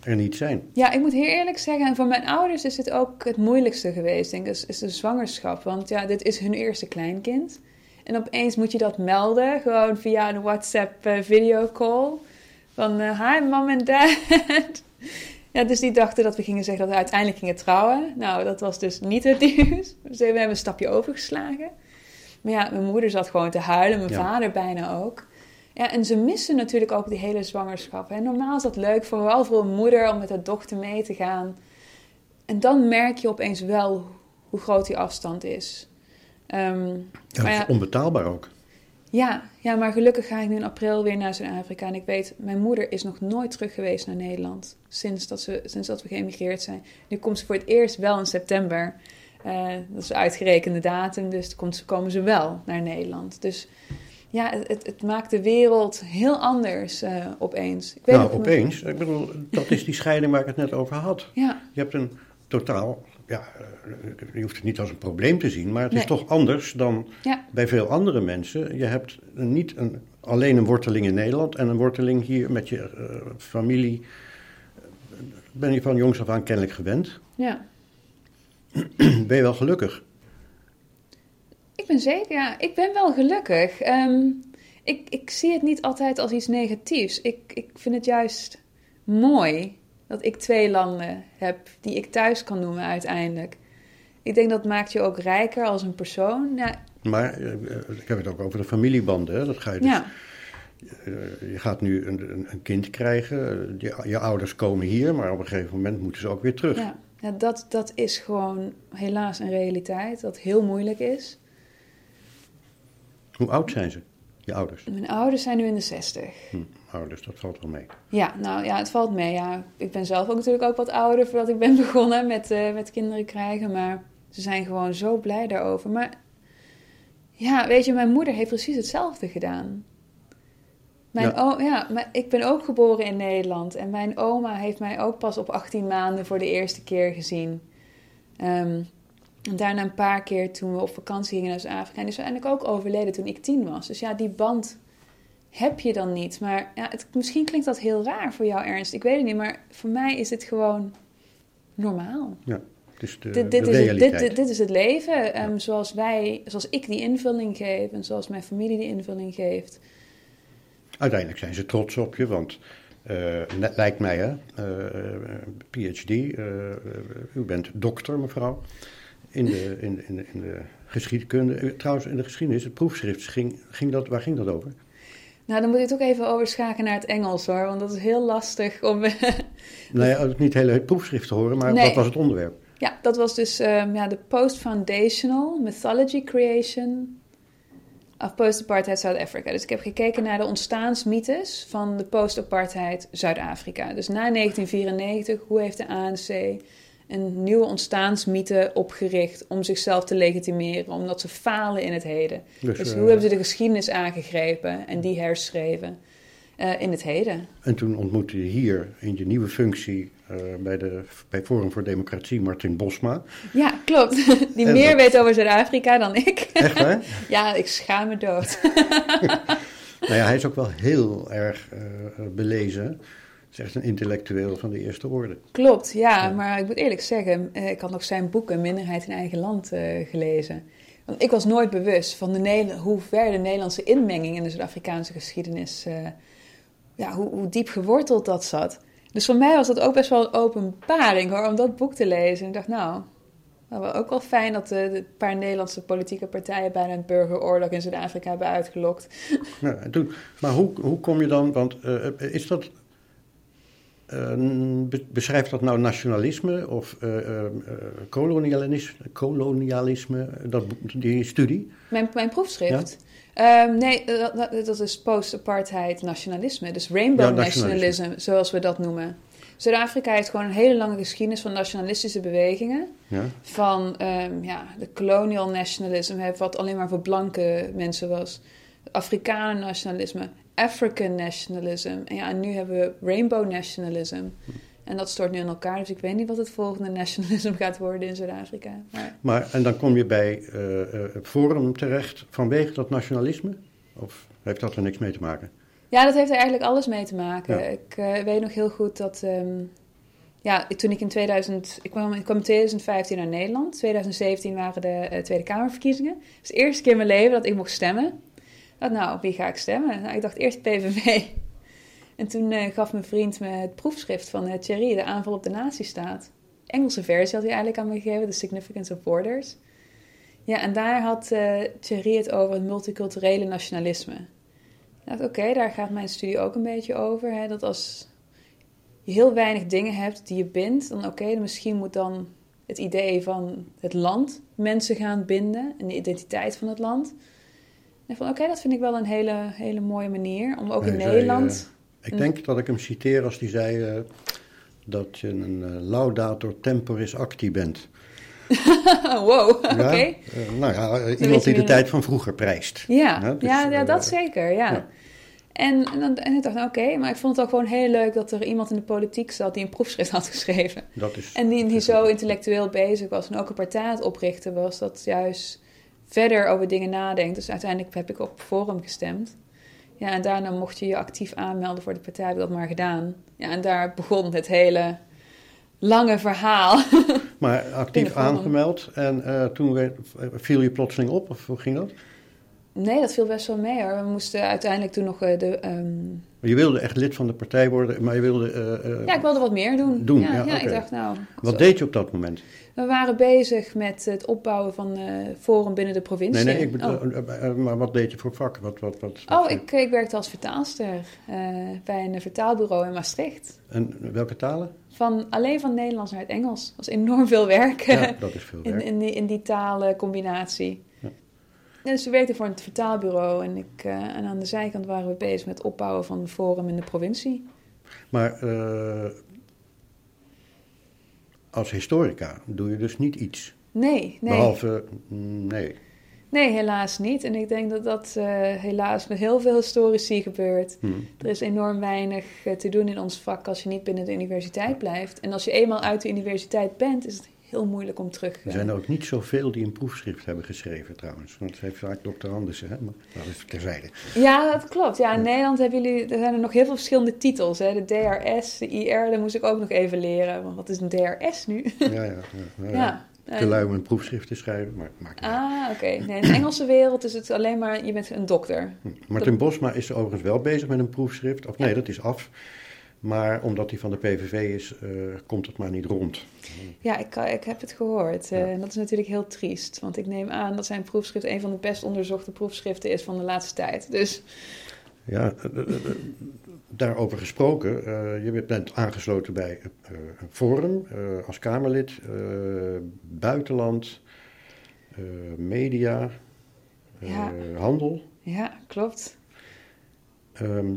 er niet zijn.
Ja, ik moet heel eerlijk zeggen, en voor mijn ouders is het ook het moeilijkste geweest, denk ik, is, is de zwangerschap. Want ja, dit is hun eerste kleinkind. En opeens moet je dat melden, gewoon via een WhatsApp uh, videocall. Van, uh, hi mom en dad. ja, dus die dachten dat we gingen zeggen dat we uiteindelijk gingen trouwen. Nou, dat was dus niet het nieuws. Dus we hebben een stapje overgeslagen. Maar ja, mijn moeder zat gewoon te huilen, mijn vader bijna ook. Ja, en ze missen natuurlijk ook die hele zwangerschap. En normaal is dat leuk, vooral voor een moeder, om met haar dochter mee te gaan. En dan merk je opeens wel hoe groot die afstand is.
Um, ja, ja, onbetaalbaar ook.
Ja, ja, maar gelukkig ga ik nu in april weer naar Zuid-Afrika. En ik weet, mijn moeder is nog nooit terug geweest naar Nederland. Sinds dat, ze, sinds dat we geëmigreerd zijn. Nu komt ze voor het eerst wel in september. Uh, dat is een uitgerekende datum, dus komt, komen ze wel naar Nederland. Dus ja, het, het maakt de wereld heel anders uh, opeens.
Ik weet nou, opeens. Ik bedoel, dat is die scheiding waar ik het net over had.
Ja.
Je hebt een totaal, ja, eh, je hoeft het niet als een probleem te zien, maar het is toch anders dan
ja.
bij veel andere mensen. Je hebt niet een, alleen een worteling in Nederland en een worteling hier met je uh, familie. Ben je van jongs af aan kennelijk gewend.
Ja.
ben je wel gelukkig?
Ik ben zeker, ja. Ik ben wel gelukkig. Um, ik, ik zie het niet altijd als iets negatiefs. Ik, ik vind het juist mooi dat ik twee landen heb die ik thuis kan noemen uiteindelijk. Ik denk dat maakt je ook rijker als een persoon. Ja.
Maar eh, ik heb het ook over de familiebanden. Hè? Dat ga je dus... Ja. Je gaat nu een, een, een kind krijgen. Je, je, ouders komen hier, maar op een gegeven moment moeten ze ook weer terug.
Ja, ja dat, dat is gewoon helaas een realiteit dat heel moeilijk is.
Hoe oud zijn ze, je ouders?
Mijn ouders zijn nu in de 60.
Hm, ouders, dat valt wel mee.
Ja, nou ja, het valt mee. Ja. Ik ben zelf ook natuurlijk ook wat ouder voordat ik ben begonnen met, uh, met kinderen krijgen. Maar ze zijn gewoon zo blij daarover. Maar ja, weet je, mijn moeder heeft precies hetzelfde gedaan. Mijn ja. ja, maar ik ben ook geboren in Nederland. En mijn oma heeft mij ook pas op 18 maanden voor de eerste keer gezien. Um, en daarna een paar keer toen we op vakantie gingen naar Zuid-Afrika. En is uiteindelijk ook overleden toen ik tien was. Dus ja, die band heb je dan niet. Maar ja, het, misschien klinkt dat heel raar voor jou, Ernst. Ik weet het niet, maar voor mij is het gewoon normaal.
Ja, dus de,
dit, dit
de
is. Het, dit, dit, is het leven. Um, zoals wij, zoals ik die invulling geef en zoals mijn familie die invulling geeft.
Uiteindelijk zijn ze trots op je, want uh, lijkt mij, hè, uh, PhD, uh, u bent dokter, mevrouw in de, in, in, in de geschiedkunde. Trouwens, in de geschiedenis, het proefschrift, ging, ging dat, waar ging dat over?
Nou, dan moet je het ook even overschakelen naar het Engels hoor, want dat is heel lastig om.
nou ja, niet hele het proefschrift te horen, maar nee. wat was het onderwerp?
Ja, dat was dus um, ja, de Post-Foundational Mythology Creation of Post-Apartheid South Africa. Dus ik heb gekeken naar de ontstaansmythes van de post-apartheid Zuid-Afrika. Dus na 1994, hoe heeft de ANC een nieuwe ontstaansmythe opgericht om zichzelf te legitimeren, omdat ze falen in het heden. Dus, dus hoe uh, hebben ze de geschiedenis aangegrepen en die herschreven uh, in het heden?
En toen ontmoette je hier in je nieuwe functie uh, bij, de, bij Forum voor Democratie Martin Bosma.
Ja, klopt. Die en meer dat... weet over Zuid-Afrika dan ik.
Echt waar?
ja, ik schaam me dood.
nou ja, hij is ook wel heel erg belezen is echt een intellectueel van de eerste orde.
Klopt, ja, ja. maar ik moet eerlijk zeggen, eh, ik had nog zijn boek Een minderheid in eigen land uh, gelezen. Want ik was nooit bewust van de hoe ver de Nederlandse inmenging in de Zuid-Afrikaanse geschiedenis, uh, ja, hoe, hoe, diep geworteld dat zat. Dus voor mij was dat ook best wel een openbaring hoor, om dat boek te lezen. En ik dacht, nou, nou ook wel fijn dat de, de paar Nederlandse politieke partijen bijna een burgeroorlog in Zuid-Afrika hebben uitgelokt.
Ja, toen, maar hoe, hoe kom je dan, want is dat uh, beschrijft dat nou nationalisme of uh, uh, kolonialisme, kolonialisme, dat, die studie?
Mijn, mijn proefschrift? Ja? Um, nee, dat, dat is post-apartheid nationalisme. Dus rainbow ja, nationalism, zoals we dat noemen. Zuid-Afrika heeft gewoon een hele lange geschiedenis van nationalistische bewegingen.
Ja?
Van ehm, ja, de colonial nationalism, wat alleen maar voor blanke mensen was. Afrikanen nationalisme, African nationalism. En, ja, en nu hebben we rainbow nationalism. En dat stort nu in elkaar, dus ik weet niet wat het volgende nationalisme gaat worden in Zuid-Afrika. Maar
Maar, en dan kom je bij eh, eh, het Forum terecht vanwege dat nationalisme? Of heeft dat er niks mee te maken?
Ja, dat heeft er eigenlijk alles mee te maken.
Ja.
Ik eh, weet nog heel goed dat. ehm, ja, toen ik in 2000. Ik kwam, ik kwam in 2015 naar Nederland. 2017 waren de Tweede Kamerverkiezingen. Het is de eerste keer in mijn leven dat ik mocht stemmen. Dacht, nou, op wie ga ik stemmen? Nou, ik dacht eerst PVV. En toen eh, gaf mijn vriend me het proefschrift van uh, Thierry, de aanval op de nazistaat. Engelse versie had hij eigenlijk aan me gegeven, The Significance of Borders. Ja, en daar had eh Thierry het over het multiculturele nationalisme. Dacht, oké, daar gaat mijn studie ook een beetje over. Hè, dat als je heel weinig dingen hebt die je bindt, dan oké, misschien moet dan het idee van het land mensen gaan binden en de identiteit van het land. En van oké, dat vind ik wel een hele, hele mooie manier om ook in
zei,
Nederland.
Ik denk dat ik hem citeer als die zei eh, dat je een eh, laudator temporis acti bent.
wow, oké.
Ja? Eh, nou ja, eh, iemand die de tijd van vroeger prijst.
Ja,
Ja, dus,
ja, ja,
eh,
dat zeker, ja.
ja.
En, en, dan, en ik dacht, nou, oké, maar ik vond het ook gewoon heel leuk dat er iemand in de politiek zat die een proefschrift had geschreven.
Dat is,
En die, die zo intellectueel bezig was en ook een partij aan het oprichten was, dat juist verder over dingen nadenkt. Dus uiteindelijk heb ik op Forum gestemd. Ja, en daarna mocht je je actief aanmelden voor de partij, heb ik dat maar gedaan. Ja, en daar begon het hele lange verhaal.
Maar actief aangemeld en eh, toen viel je plotseling op, of hoe ging dat?
Nee, dat viel best wel mee hoor. We moesten uiteindelijk toen nog eh, de... ehm,
Je wilde echt lid van de partij worden, maar je wilde... eh, eh,
Ja, ik wilde wat meer doen.
Doen,
ja,
ja,
ik dacht nou...
Wat
zo-
deed je op dat moment?
We waren bezig met het opbouwen van eh Forum binnen de provincie.
Nee, nee, ik bedoel,
oh.
maar wat deed je voor vak? Wat, wat, wat,
Oh, ik, ik werkte als vertaalster bij een vertaalbureau in Maastricht.
En welke talen?
Van, alleen van Nederlands naar het Engels. Dat was enorm veel werk
Ja, dat is veel
in,
werk.
in, die, in die talencombinatie.
Ja.
Dus we werkten voor het vertaalbureau en, ik, eh, en aan de zijkant waren we bezig met het opbouwen van een forum in de provincie.
Maar eh, als historica doe je dus niet iets.
Nee, nee.
Behalve, nee.
Nee, helaas niet. En ik denk dat dat eh, helaas met heel veel historici gebeurt.
Hm.
Er is enorm weinig te doen in ons vak als je niet binnen de universiteit blijft. En als je eenmaal uit de universiteit bent, is het heel moeilijk om terug...
Er
eh,
zijn er ook niet zoveel die een proefschrift hebben geschreven trouwens. Want het heeft vaak doctorandussen, hè? Maar dat is terzijde.
Ja, dat klopt. Ja, in Nederland hebben jullie, er zijn er nog heel veel verschillende titels. Hè? De DRS, de IR, dat moest ik ook nog even leren. Want wat is een DRS nu?
Ja, ja. ja, ja.
ja.
Te lui om een proefschrift te schrijven, maar maakt niet uit.
Ah, oké. Nee, in de Engelse wereld is het alleen maar, je bent een dokter.
Hm. Martin Bosma is overigens wel bezig met een proefschrift. Of nee, dat is af. Maar omdat hij van de PVV is, eh, komt het maar niet rond.
Ja, ik, ik heb het gehoord. Eh,
Ja.
En dat is natuurlijk heel triest. Want ik neem aan dat zijn proefschrift een van de best onderzochte proefschriften is van de laatste tijd. Dus
Ja, eh, eh, eh, daarover gesproken. eh, je bent aangesloten bij eh, een forum eh, als Kamerlid. eh, buitenland, eh, media, eh,
Ja.
handel.
ja, klopt.
Ehm,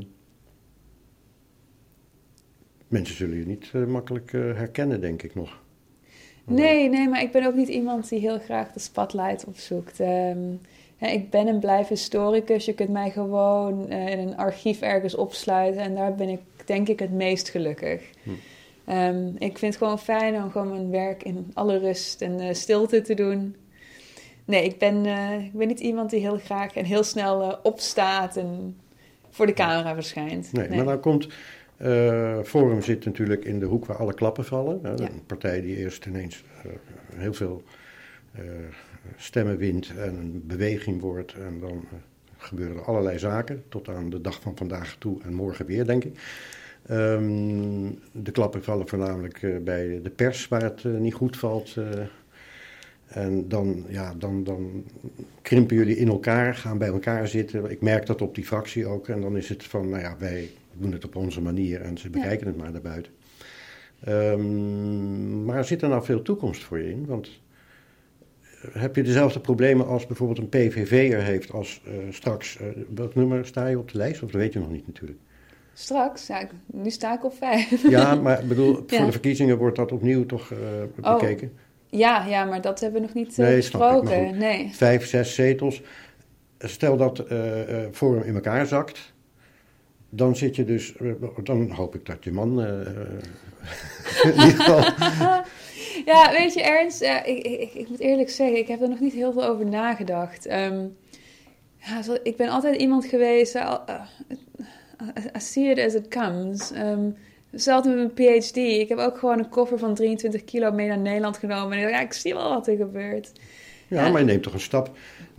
mensen zullen je niet eh, makkelijk eh, herkennen, denk ik nog.
Nee, nee, maar ik ben ook niet iemand die heel graag de spotlight opzoekt. Ehm, ja, ik ben en blijf historicus. Je kunt mij gewoon eh, in een archief ergens opsluiten en daar ben ik denk ik het meest gelukkig.
Hm.
Ehm, ik vind het gewoon fijn om gewoon mijn werk in alle rust en stilte te doen. Nee, ik ben, ik ben niet iemand die heel graag en heel snel opstaat en voor de camera verschijnt.
Nee, maar dan komt. Eh, Forum zit natuurlijk in de hoek waar alle klappen vallen.
Ja.
Een partij die eerst ineens eh, heel veel eh, stemmen wint en een beweging wordt. En dan gebeuren er allerlei zaken. Tot aan de dag van vandaag toe en morgen weer, denk ik. Ehm, de klappen vallen voornamelijk bij de pers, waar het niet goed valt. en dan, ja, dan, dan krimpen jullie in elkaar, gaan bij elkaar zitten. Ik merk dat op die fractie ook. En dan is het van, nou ja, wij doen het op onze manier en ze bekijken het maar daarbuiten. Ehm, maar zit er nou veel toekomst voor je in? Want eh, heb je dezelfde problemen als bijvoorbeeld een PVV'er heeft als eh, straks... eh, welk nummer sta je op de lijst? Of dat weet je nog niet natuurlijk.
Straks? Ja, nu sta ik op vijf.
Ja, maar ik bedoel, voor
Ja.
de verkiezingen wordt dat opnieuw toch
Oh.
bekeken.
Ja, ja, maar dat hebben we nog niet
Nee,
besproken.
goed.
Nee.
Vijf, zes zetels. Stel dat Forum in elkaar zakt. Dan zit je dus, eh, dan hoop ik dat je man eh, in ieder geval
Ja, weet je, Ernst, ik, ik, ik, moet eerlijk zeggen, ik heb er nog niet heel veel over nagedacht. Ehm, ja, zo- ik ben altijd iemand geweest, uh, I see it as it comes. Ehm zelfs met mijn PhD, ik heb ook gewoon een koffer van 23 kilo mee naar Nederland genomen. En ik dacht, ja, ik zie wel wat er gebeurt.
Ja,
Ja.
maar je neemt toch een stap.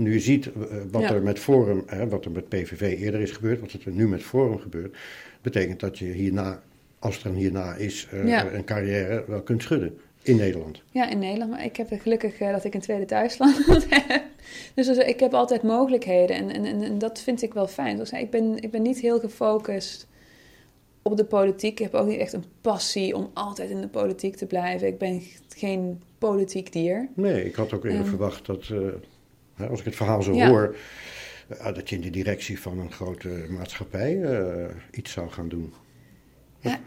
Nu je ziet eh, wat
Ja.
er met Forum, hè, wat er met PVV eerder is gebeurd, wat er nu met Forum gebeurt, betekent dat je hierna, als er een hierna is, eh,
Ja.
een carrière wel kunt schudden in Nederland.
Ja, in Nederland. Maar ik heb gelukkig eh, dat ik een tweede thuisland heb. Dus, dus ik heb altijd mogelijkheden. En, en, en, en dat vind ik wel fijn. Dus ik, ben, ik ben niet heel gefocust op de politiek. Ik heb ook niet echt een passie om altijd in de politiek te blijven. Ik ben geen politiek dier.
Nee, ik had ook eerder
Ehm.
verwacht dat, als ik het verhaal zo
Ja.
hoor, eh, dat je in de directie van een grote maatschappij eh, iets zou gaan doen.
Ja,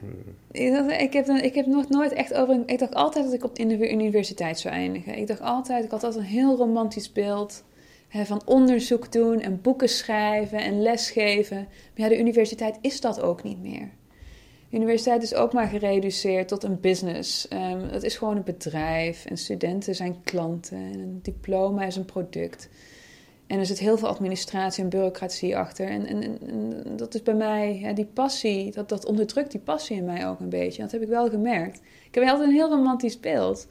ik, dacht, ik, heb, ik heb nog nooit echt over... Ik dacht altijd dat ik op, in de universiteit zou eindigen. Ik dacht altijd... Ik had altijd een heel romantisch beeld hè, van onderzoek doen en boeken schrijven en lesgeven. Maar ja, de universiteit is dat ook niet meer. Universiteit is ook maar gereduceerd tot een business. Ehm het is gewoon een bedrijf en studenten zijn klanten en een diploma is een product. En er zit heel veel administratie en bureaucratie achter. En, en, dat is bij mij, die passie, dat, dat onderdrukt die passie in mij ook een beetje. Dat heb ik wel gemerkt. Ik heb altijd een heel romantisch beeld.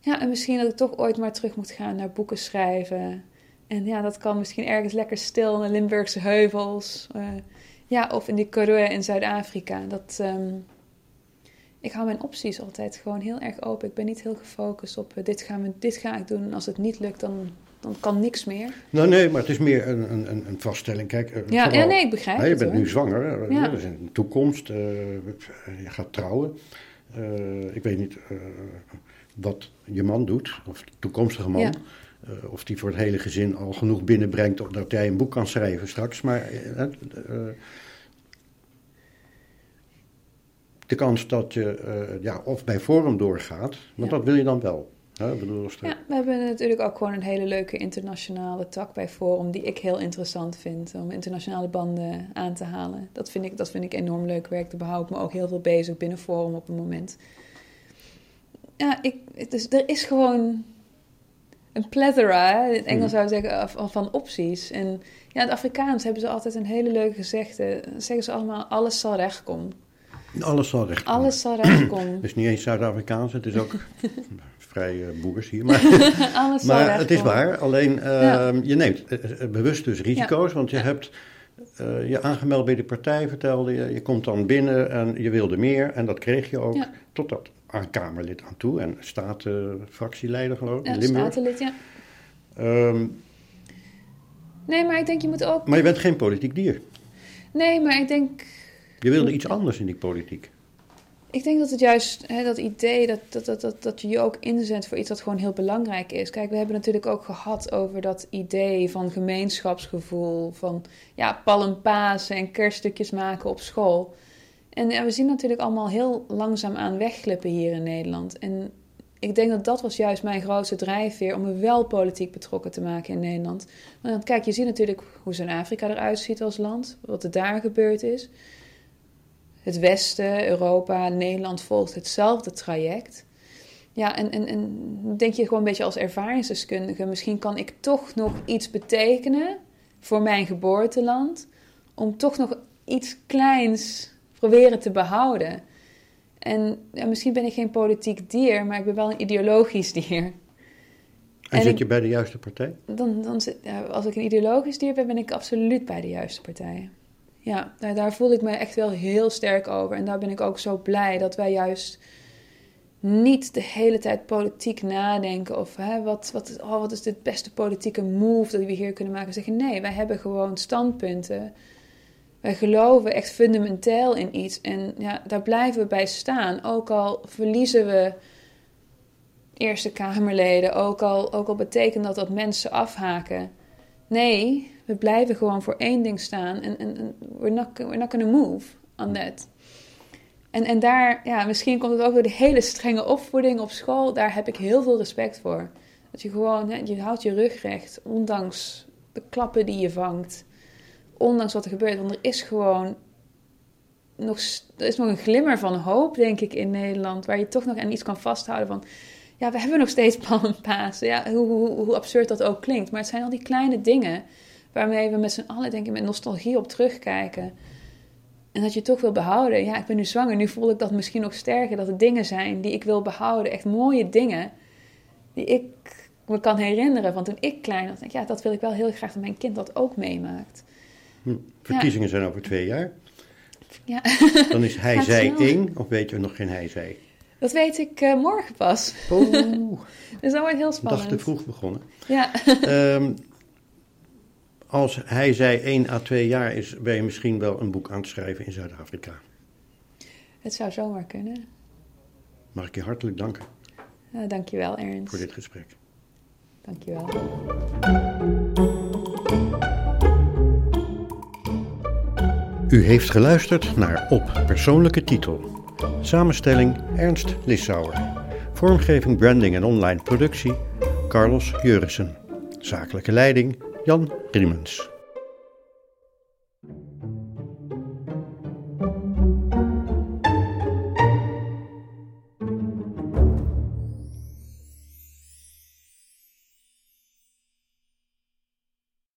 Ja, en misschien dat ik toch ooit maar terug moet gaan naar boeken schrijven. En ja, dat kan misschien ergens lekker stil in de Limburgse heuvels. eh, ja, of in die Karoo in Zuid-Afrika. Dat, ehm, ik hou mijn opties altijd gewoon heel erg open. Ik ben niet heel gefocust op eh, dit, gaan we, dit ga ik doen. En als het niet lukt, dan, dan kan niks meer.
Nou nee, maar het is meer een, een, een- vaststelling. Kijk, eh,
Ja,
vooral-
ja nee, ik begrijp
hè, je bent
hoor.
nu zwanger,
Ja.
er is een toekomst, eh, je gaat trouwen. Ik weet niet wat je man doet, of de toekomstige man.
Ja.
Eh, of die voor het hele gezin al genoeg binnenbrengt dat jij een boek kan schrijven straks. Maar eh, eh, de kans dat je ja, of bij Forum doorgaat, want
Ja.
dat wil je dan wel. Hè? Bedoel,
Ja, we hebben natuurlijk ook gewoon een hele leuke internationale tak bij Forum, die ik heel interessant vind om internationale banden aan te halen. Dat vind ik, dat vind ik enorm leuk werk. Daar behoud ik me ook heel veel bezig binnen Forum op het moment. Ja, ik, het is, er is gewoon een plethora, in het Engels zou je zeggen, van, van opties. En ja, in het Afrikaans hebben ze altijd een hele leuke gezegde. Dan zeggen ze allemaal, alles zal recht komen.
alles zal recht komen.
Alles zal recht komen.
Het is niet eens Zuid-Afrikaans, het is ook vrij eh, boers hier. Maar,
alles zal
maar het is
komen.
waar, alleen eh,
Ja.
je neemt eh, eh, bewust dus risico's, want je hebt je aangemeld bij de partij, vertelde je. Je komt dan binnen en je wilde meer en dat kreeg je ook.
Ja.
Totdat aan Kamerlid aan toe en statenfractieleider geloof ik
Ja,
in Limburg.
statenlid, ja.
Ehm,
Nee, maar ik denk je moet ook...
maar je bent geen politiek dier.
Nee, maar ik denk...
Je wilde iets anders in die politiek.
Ik denk dat het juist, hè, dat idee dat, dat, dat, dat, dat je je ook inzet voor iets dat gewoon heel belangrijk is. Kijk, we hebben natuurlijk ook gehad over dat idee van gemeenschapsgevoel, van ja, palmpasen en kerststukjes maken op school. En ja, we zien natuurlijk allemaal heel langzaam aan wegglippen hier in Nederland. En ik denk dat dat was juist mijn grootste drijfveer om me wel politiek betrokken te maken in Nederland. Want kijk, je ziet natuurlijk hoe Zuid-Afrika eruit ziet als land, wat er daar gebeurd is. Het Westen, Europa, Nederland volgt hetzelfde traject. Ja, en, en, en denk je gewoon een beetje als ervaringsdeskundige, misschien kan ik toch nog iets betekenen voor mijn geboorteland, om toch nog iets kleins proberen te behouden. En ja, misschien ben ik geen politiek dier, maar ik ben wel een ideologisch dier.
En,
En
zit
ik-
je bij de juiste partij?
Dan, dan zit, als ik een ideologisch dier ben, ben ik absoluut bij de juiste partijen. Ja, daar, daar voel ik me echt wel heel sterk over. En daar ben ik ook zo blij dat wij juist niet de hele tijd politiek nadenken. Of hè, wat, wat, is- oh, wat is de beste politieke move dat we hier kunnen maken. We zeggen nee, wij hebben gewoon standpunten. Wij geloven echt fundamenteel in iets. En ja, daar blijven we bij staan. Ook al verliezen we Eerste Kamerleden. Ook al, ook al betekent dat dat mensen afhaken. Nee, we blijven gewoon voor één ding staan. En, en, en we're, not, gonna move on that. En, en daar, ja, misschien komt het ook door de hele strenge opvoeding op school. Daar heb ik heel veel respect voor. Dat je gewoon, hè, je houdt je rug recht, ondanks de klappen die je vangt. Ondanks wat er gebeurt. Want er is gewoon nog, er is nog een glimmer van hoop, denk ik, in Nederland. Waar je toch nog aan iets kan vasthouden van... Ja, we hebben nog steeds Palm Pasen. Ja, hoe, hoe, hoe absurd dat ook klinkt. Maar het zijn al die kleine dingen waarmee we met z'n allen, denk ik, met nostalgie op terugkijken. En dat je toch wil behouden. Ja, ik ben nu zwanger. Nu voel ik dat misschien nog sterker. Dat er dingen zijn die ik wil behouden. Echt mooie dingen. Die ik me kan herinneren van toen ik klein was. Ja, dat wil ik wel heel graag dat mijn kind dat ook meemaakt.
Hm. Verkiezingen zijn over twee jaar.
Ja.
Dan is hij,
Gaat
zij, één. Of weet je nog geen hij, zij?
Dat weet ik eh, morgen pas.
Oh,
Dus dat wordt heel spannend.
dag te vroeg begonnen.
Ja.
Ehm, als hij, zij, één à twee jaar is, ben je misschien wel een boek aan het schrijven in Zuid-Afrika.
Het zou zomaar kunnen.
Mag ik je hartelijk danken
Ja, dankjewel, Ernst.
voor dit gesprek.
Dankjewel.
U heeft geluisterd naar Op Persoonlijke Titel. Samenstelling Ernst Lissauer. Vormgeving, branding en online productie Carlos Jurissen. Zakelijke leiding Jan Riemens.